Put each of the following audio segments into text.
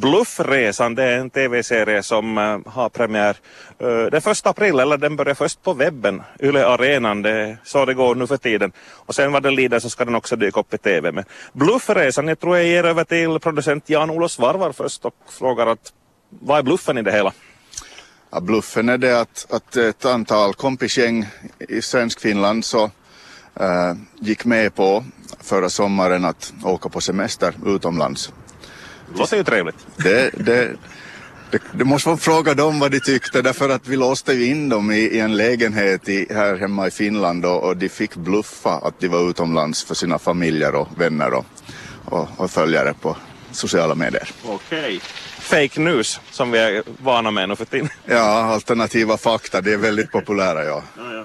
Bluffresan, det är en tv-serie som eh, har premiär eh, den första april, eller den börjar först på webben, Yle Arenan, det är så det går nu för tiden. Och sen vad det lider så ska den också dyka upp i tv. Men Bluffresan, jag tror jag ger över till producent Jan-Olof Svarvar först och frågar att vad är bluffen i det hela? Ja, bluffen är det att, att ett antal kompisgäng i svensk Finland så äh, gick med på förra sommaren att åka på semester utomlands. Det låter ju trevligt. Det, det, det, det måste man fråga dem vad de tyckte därför att vi låste ju in dem i, i en lägenhet i, här hemma i Finland och, och de fick bluffa att de var utomlands för sina familjer och vänner och, och, och följare på sociala medier. Okej. Okay. Fake news som vi är vana med nu för tiden. Ja, alternativa fakta, det är väldigt populära ja. ja, ja.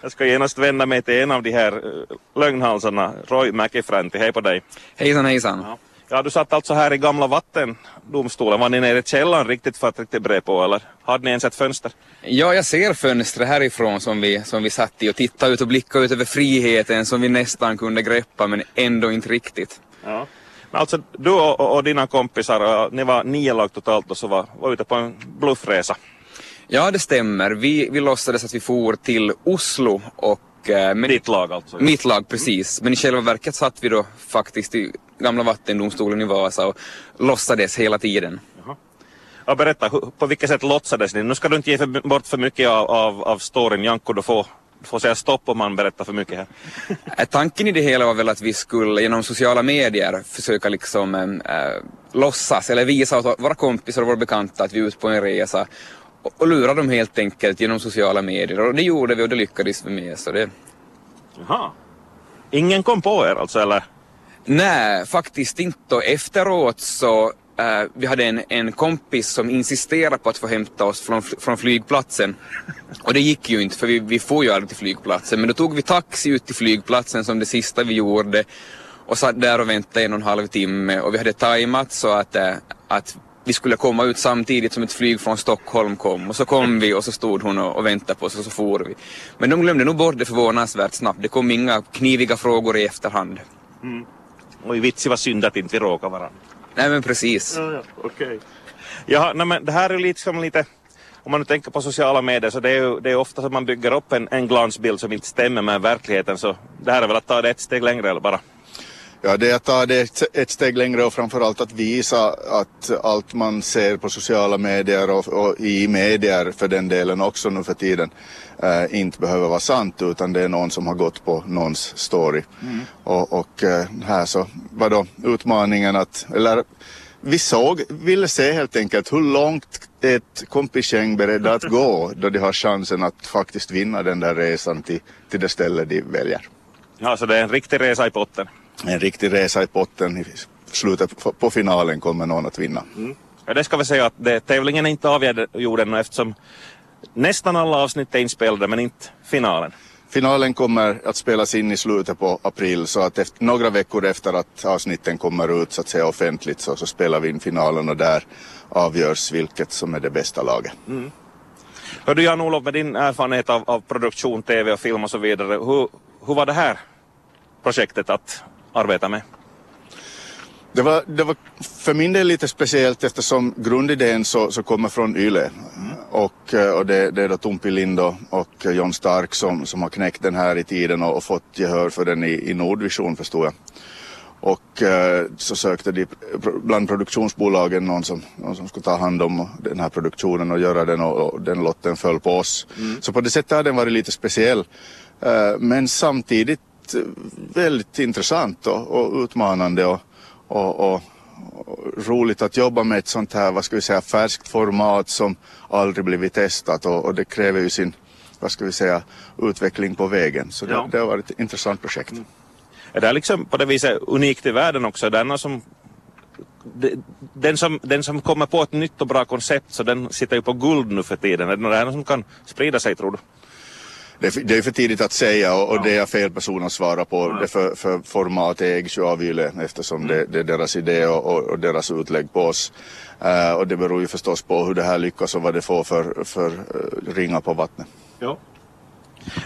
Jag ska genast vända mig till en av de här uh, lögnhalsarna, Roy Mäkifranti. Hej på dig. Hejsan hejsan. Ja. Ja, du satt alltså här i gamla vattendomstolen. Var ni nere i källaren riktigt för att riktigt bre på eller hade ni ens ett fönster? Ja, jag ser fönstret härifrån som vi, som vi satt i och tittade ut och blickade ut över friheten som vi nästan kunde greppa men ändå inte riktigt. Ja. Men alltså du och, och dina kompisar, ni var nio lag totalt och så var, var ute på en bluffresa. Ja, det stämmer. Vi, vi låtsades att vi for till Oslo och men, Ditt lag alltså? Mitt lag, precis. Men i själva verket satt vi då faktiskt i gamla vattendomstolen i Vasa och låtsades hela tiden. Jaha. Ja, berätta, på vilket sätt låtsades ni? Nu ska du inte ge för, bort för mycket av, av, av storyn, Janko, du får, får säga stopp om man berättar för mycket här. Äh, tanken i det hela var väl att vi skulle genom sociala medier försöka liksom äh, låtsas eller visa åt våra kompisar och våra bekanta att vi är ute på en resa och, och lura dem helt enkelt genom sociala medier och det gjorde vi och det lyckades vi med. Så det... Jaha. Ingen kom på er alltså eller? Nej, faktiskt inte. Och efteråt så Uh, vi hade en, en kompis som insisterade på att få hämta oss från, från flygplatsen. Och det gick ju inte för vi, vi får ju aldrig till flygplatsen. Men då tog vi taxi ut till flygplatsen som det sista vi gjorde. Och satt där och väntade en och en halv timme. Och vi hade tajmat så att, uh, att vi skulle komma ut samtidigt som ett flyg från Stockholm kom. Och så kom vi och så stod hon och, och väntade på oss och så for vi. Men de glömde nog bort det förvånansvärt snabbt. Det kom inga kniviga frågor i efterhand. Mm. Och i vitsi var synd att inte vi råkar varandra. Nej men precis. Ja, ja, okej. Okay. Ja, nej, men det här är liksom lite, om man nu tänker på sociala medier så det är ju det är ofta som man bygger upp en, en glansbild som inte stämmer med verkligheten så det här är väl att ta det ett steg längre eller bara? Ja, det är att ta det ett steg längre och framförallt att visa att allt man ser på sociala medier och, och i medier för den delen också nu för tiden äh, inte behöver vara sant utan det är någon som har gått på någons story. Mm. Och, och äh, här så var då utmaningen att, eller vi såg, ville se helt enkelt hur långt ett kompisgäng beredda att gå då de har chansen att faktiskt vinna den där resan till, till det ställe de väljer. Ja, så det är en riktig resa i potten? En riktig resa i potten. I slutet på finalen kommer någon att vinna. Mm. Ja, det ska vi säga att det, tävlingen är inte avgjord ännu eftersom nästan alla avsnitt är inspelade men inte finalen. Finalen kommer att spelas in i slutet på april så att efter, några veckor efter att avsnitten kommer ut så att säga offentligt så, så spelar vi in finalen och där avgörs vilket som är det bästa laget. Mm. Hör du Jan-Olof med din erfarenhet av, av, produktion, tv och film och så vidare. Hur, hur var det här projektet att arbeta med? Det var, det var för min del lite speciellt eftersom grundidén så, så kommer från Yle. Och, eh, och det, det är då Tumpi Lindo och John Stark som, som har knäckt den här i tiden och, och fått gehör för den i, i Nordvision förstår jag. Och eh, så sökte de bland produktionsbolagen någon som, någon som skulle ta hand om den här produktionen och göra den och, och den lotten föll på oss. Mm. Så på det sättet har den varit lite speciell. Eh, men samtidigt väldigt intressant och, och utmanande och, och, och, roligt att jobba med ett sånt här, vad ska vi säga, färskt format som aldrig blivit testat och, och det kräver ju sin, vad ska vi säga, utveckling på vägen. Så det, ja. det har varit ett intressant projekt. Mm. Är det liksom på det viset unikt i världen också? Denna som, den, som, den som kommer på ett nytt och bra koncept så den sitter ju på guld nu för tiden. Är det något som kan sprida sig tror du? Det är, det är för tidigt att säga och, och det är fel person att svara på. Det för, för format ägs ju av Yle eftersom mm. det, det, är deras idé och, och, deras utlägg på oss. Uh, och det beror ju förstås på hur det här lyckas och vad det får för, för uh, ringar på vattnet. Ja.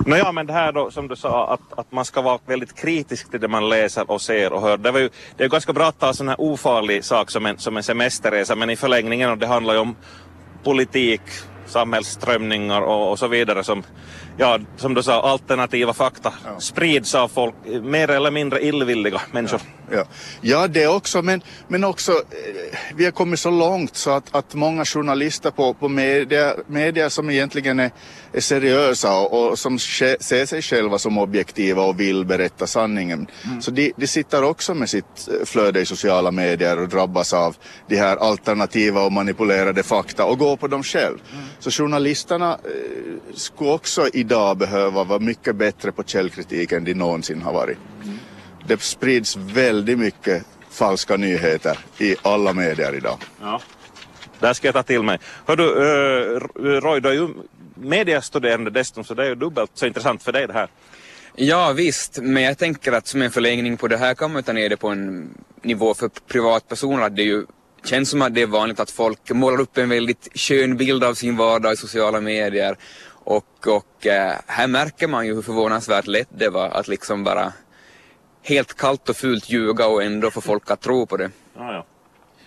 Nåja, men det här då som du sa att, att man ska vara väldigt kritisk till det man läser och ser och hör. Det, var ju, det är ganska bra att ta en sån här ofarlig sak som en, som en semesterresa men i förlängningen, och det handlar ju om politik, samhällsströmningar och, och så vidare som, ja, som du sa, alternativa fakta ja. sprids av folk, mer eller mindre illvilliga människor. Ja, ja. ja det också, men, men också eh, vi har kommit så långt så att, att många journalister på, på media, media som egentligen är, är seriösa och, och som ser sig själva som objektiva och vill berätta sanningen. Mm. Så de, de sitter också med sitt eh, flöde i sociala medier och drabbas av de här alternativa och manipulerade fakta och går på dem själv. Mm. Så journalisterna eh, skulle också idag behöva vara mycket bättre på källkritik än de någonsin har varit. Mm. Det sprids väldigt mycket falska nyheter i alla medier idag. Ja. Där ska jag ta till mig. Hör du, uh, Roy, du är ju mediastuderande dessutom så det är ju dubbelt så intressant för dig det här. Ja visst, men jag tänker att som en förlängning på det här kan man ta ner det på en nivå för privatpersoner att det ju känns som att det är vanligt att folk målar upp en väldigt skön bild av sin vardag i sociala medier och, och äh, här märker man ju hur förvånansvärt lätt det var att liksom bara helt kallt och fult ljuga och ändå få folk att tro på det. Ja, ja.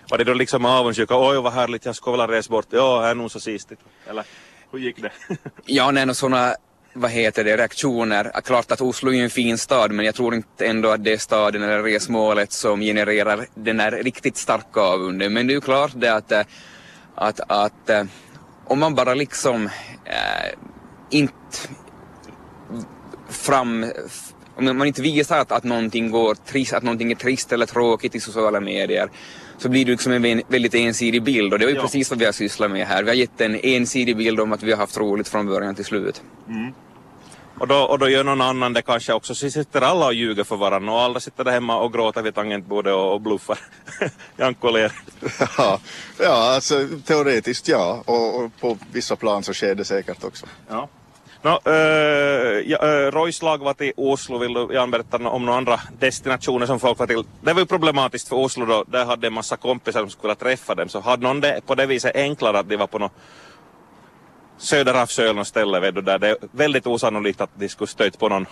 Var det då liksom avundsjuka? Oj vad härligt, jag skulle vilja resa bort. Ja, här är nog så sistigt. Eller hur gick det? ja, nej, sådana vad heter det, reaktioner. Klart att Oslo är en fin stad men jag tror inte ändå att det är staden eller resmålet som genererar den här riktigt starka avunden. Men det är ju klart det att, eh, att, att eh, om man bara liksom äh, inte fram om man inte visar att, att, någonting går trist, att någonting är trist eller tråkigt i sociala medier så blir det liksom en väldigt ensidig bild och det är ju ja. precis vad vi har sysslat med här. Vi har gett en ensidig bild om att vi har haft roligt från början till slut. Mm. Och då, och då gör någon annan det kanske också, så sitter alla och ljuger för varandra och alla sitter där hemma och gråter vid tangentbordet och, och bluffar. Janko ler. ja, ja, alltså teoretiskt ja och, och, på vissa plan så sker det säkert också. Ja. No, äh, ja, eh, äh, Roys lag var till Oslo, vill du Jan berätta om några andra destinationer som folk var till? Det var ju problematiskt för Oslo då, där hade en massa kompisar som skulle träffa dem, så hade någon det på det viset enklare att de var på något Söderhavsö något ställe vet du, där det är väldigt osannolikt att de skulle stöta på någon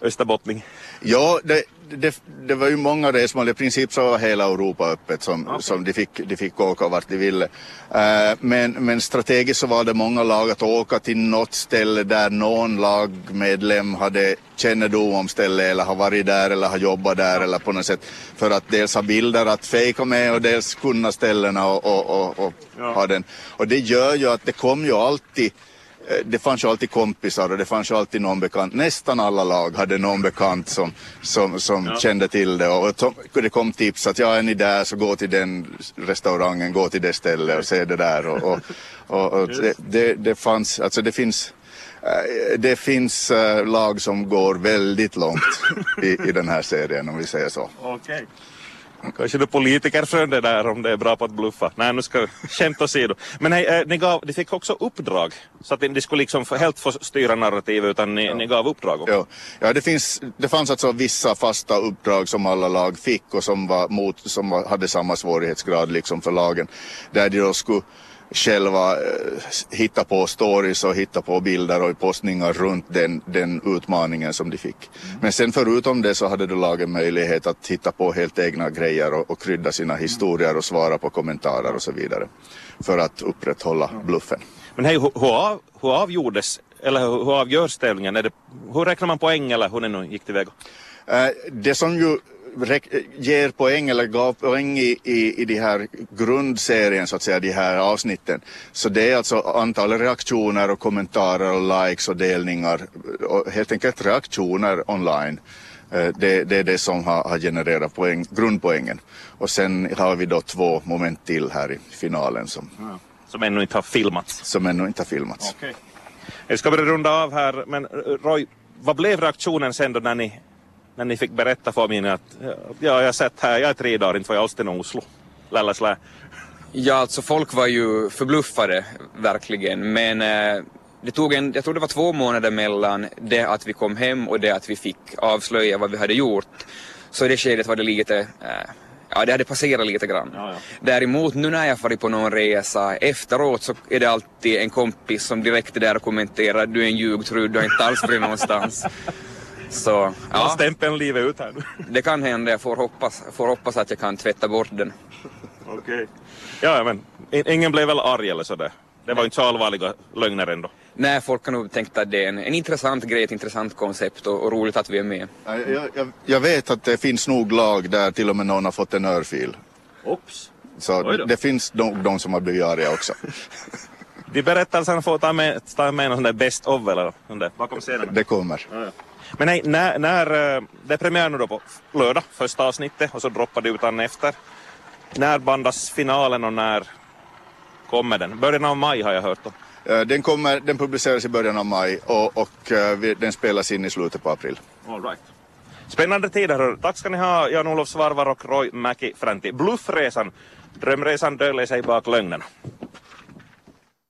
österbottning. Ja, det, det, det var ju många resmål. I princip så var hela Europa öppet som, okay. som de, fick, de fick åka vart de ville. Uh, men, men strategiskt så var det många lag att åka till något ställe där någon lagmedlem hade kännedom om stället eller har varit där eller har jobbat där eller på något sätt för att dels ha bilder att fejka med och dels kunna ställena och, och, och, och ja. ha den. Och det gör ju att det kom ju alltid det fanns ju alltid kompisar och det fanns ju alltid någon bekant. Nästan alla lag hade någon bekant som, som, som ja. kände till det och det kom tips att ja, är ni där så gå till den restaurangen, gå till det stället och se det där. Och, och, och, och det, det, det, fanns, alltså det finns eh, det finns uh, lag som går väldigt långt i, i den här serien om vi säger så. Okay. Kanske du politikerfrön det där om det är bra på att bluffa. Nej, nu ska skämt åsido. Men hej, eh, ni, gav, ni fick också uppdrag så att ni skulle liksom helt få styra narrativet utan ni, ja. ni gav uppdrag också. Ja, ja det, finns, det fanns alltså vissa fasta uppdrag som alla lag fick och som, var mot, som hade samma svårighetsgrad liksom för lagen. Där de då skulle själva eh, hitta på stories och hitta på bilder och postningar runt den, den utmaningen som de fick. Mm. Men sen förutom det så hade du lagen möjlighet att hitta på helt egna grejer och, och krydda sina historier och svara på kommentarer och så vidare för att upprätthålla bluffen. Men hej, hur, av, hur avgjordes eller hur avgörs tävlingen? Det, hur räknar man poäng eller hur det nu gick tillväga? Uh, det som ju ger poäng eller gav poäng i, i, i de här grundserien så att säga, de här avsnitten. Så det är alltså antalet reaktioner och kommentarer och likes och delningar och helt enkelt reaktioner online. Eh, det, det är det som har, har genererat poäng, grundpoängen. Och sen har vi då två moment till här i finalen som, som ännu inte har filmats. Som ännu inte har filmats. Okay. Jag ska börja runda av här, men Roy, vad blev reaktionen sen då när ni när ni fick berätta för mig att ja, jag sett här, jag är tre dagar, inte var jag alls till Oslo. Lälläslä. Ja, alltså folk var ju förbluffade verkligen, men eh, det tog en, jag tror det var två månader mellan det att vi kom hem och det att vi fick avslöja vad vi hade gjort. Så i det skedet var det lite, eh, Ja, det hade passerat lite grann. Ja, ja. Däremot nu när jag farit på någon resa efteråt så är det alltid en kompis som direkt är där och kommenterar du är en ljugtrudd, du har inte alls varit någonstans. Så Ja. ja, Stämpeln livet ut här nu. det kan hända. Jag får hoppas, får hoppas att jag kan tvätta bort den. Okej. Ja, ja, men ingen blev väl arg eller sådär? Det var inte så allvarliga lögner ändå. Nej, folk har nog tänkt att det är en, en intressant grej, ett intressant koncept och, och roligt att vi är med. Ja, Jag, jag, jag vet att det finns nog lag där till och med någon har fått en örfil. Ops. Så det finns nog de som har blivit arga också. De berättelserna får ta med, ta med någon sån där best of eller där bakom scenen. Det kommer. Men nej, när, när, eh, det är premiär nu då på lördag, första avsnittet, och så droppar det utan efter. När bandas finalen och när kommer den? Början av maj har jag hört om. Eh, Den, kommer, den publiceras i början av maj och, och eh, den spelas in i slutet på april. All right. Spännande tider. Tack ska ni ha, Jan-Olof Svarvar och Roy Mäki Fränti. Bluffresan. Drömresan döljer sig bak lögnerna.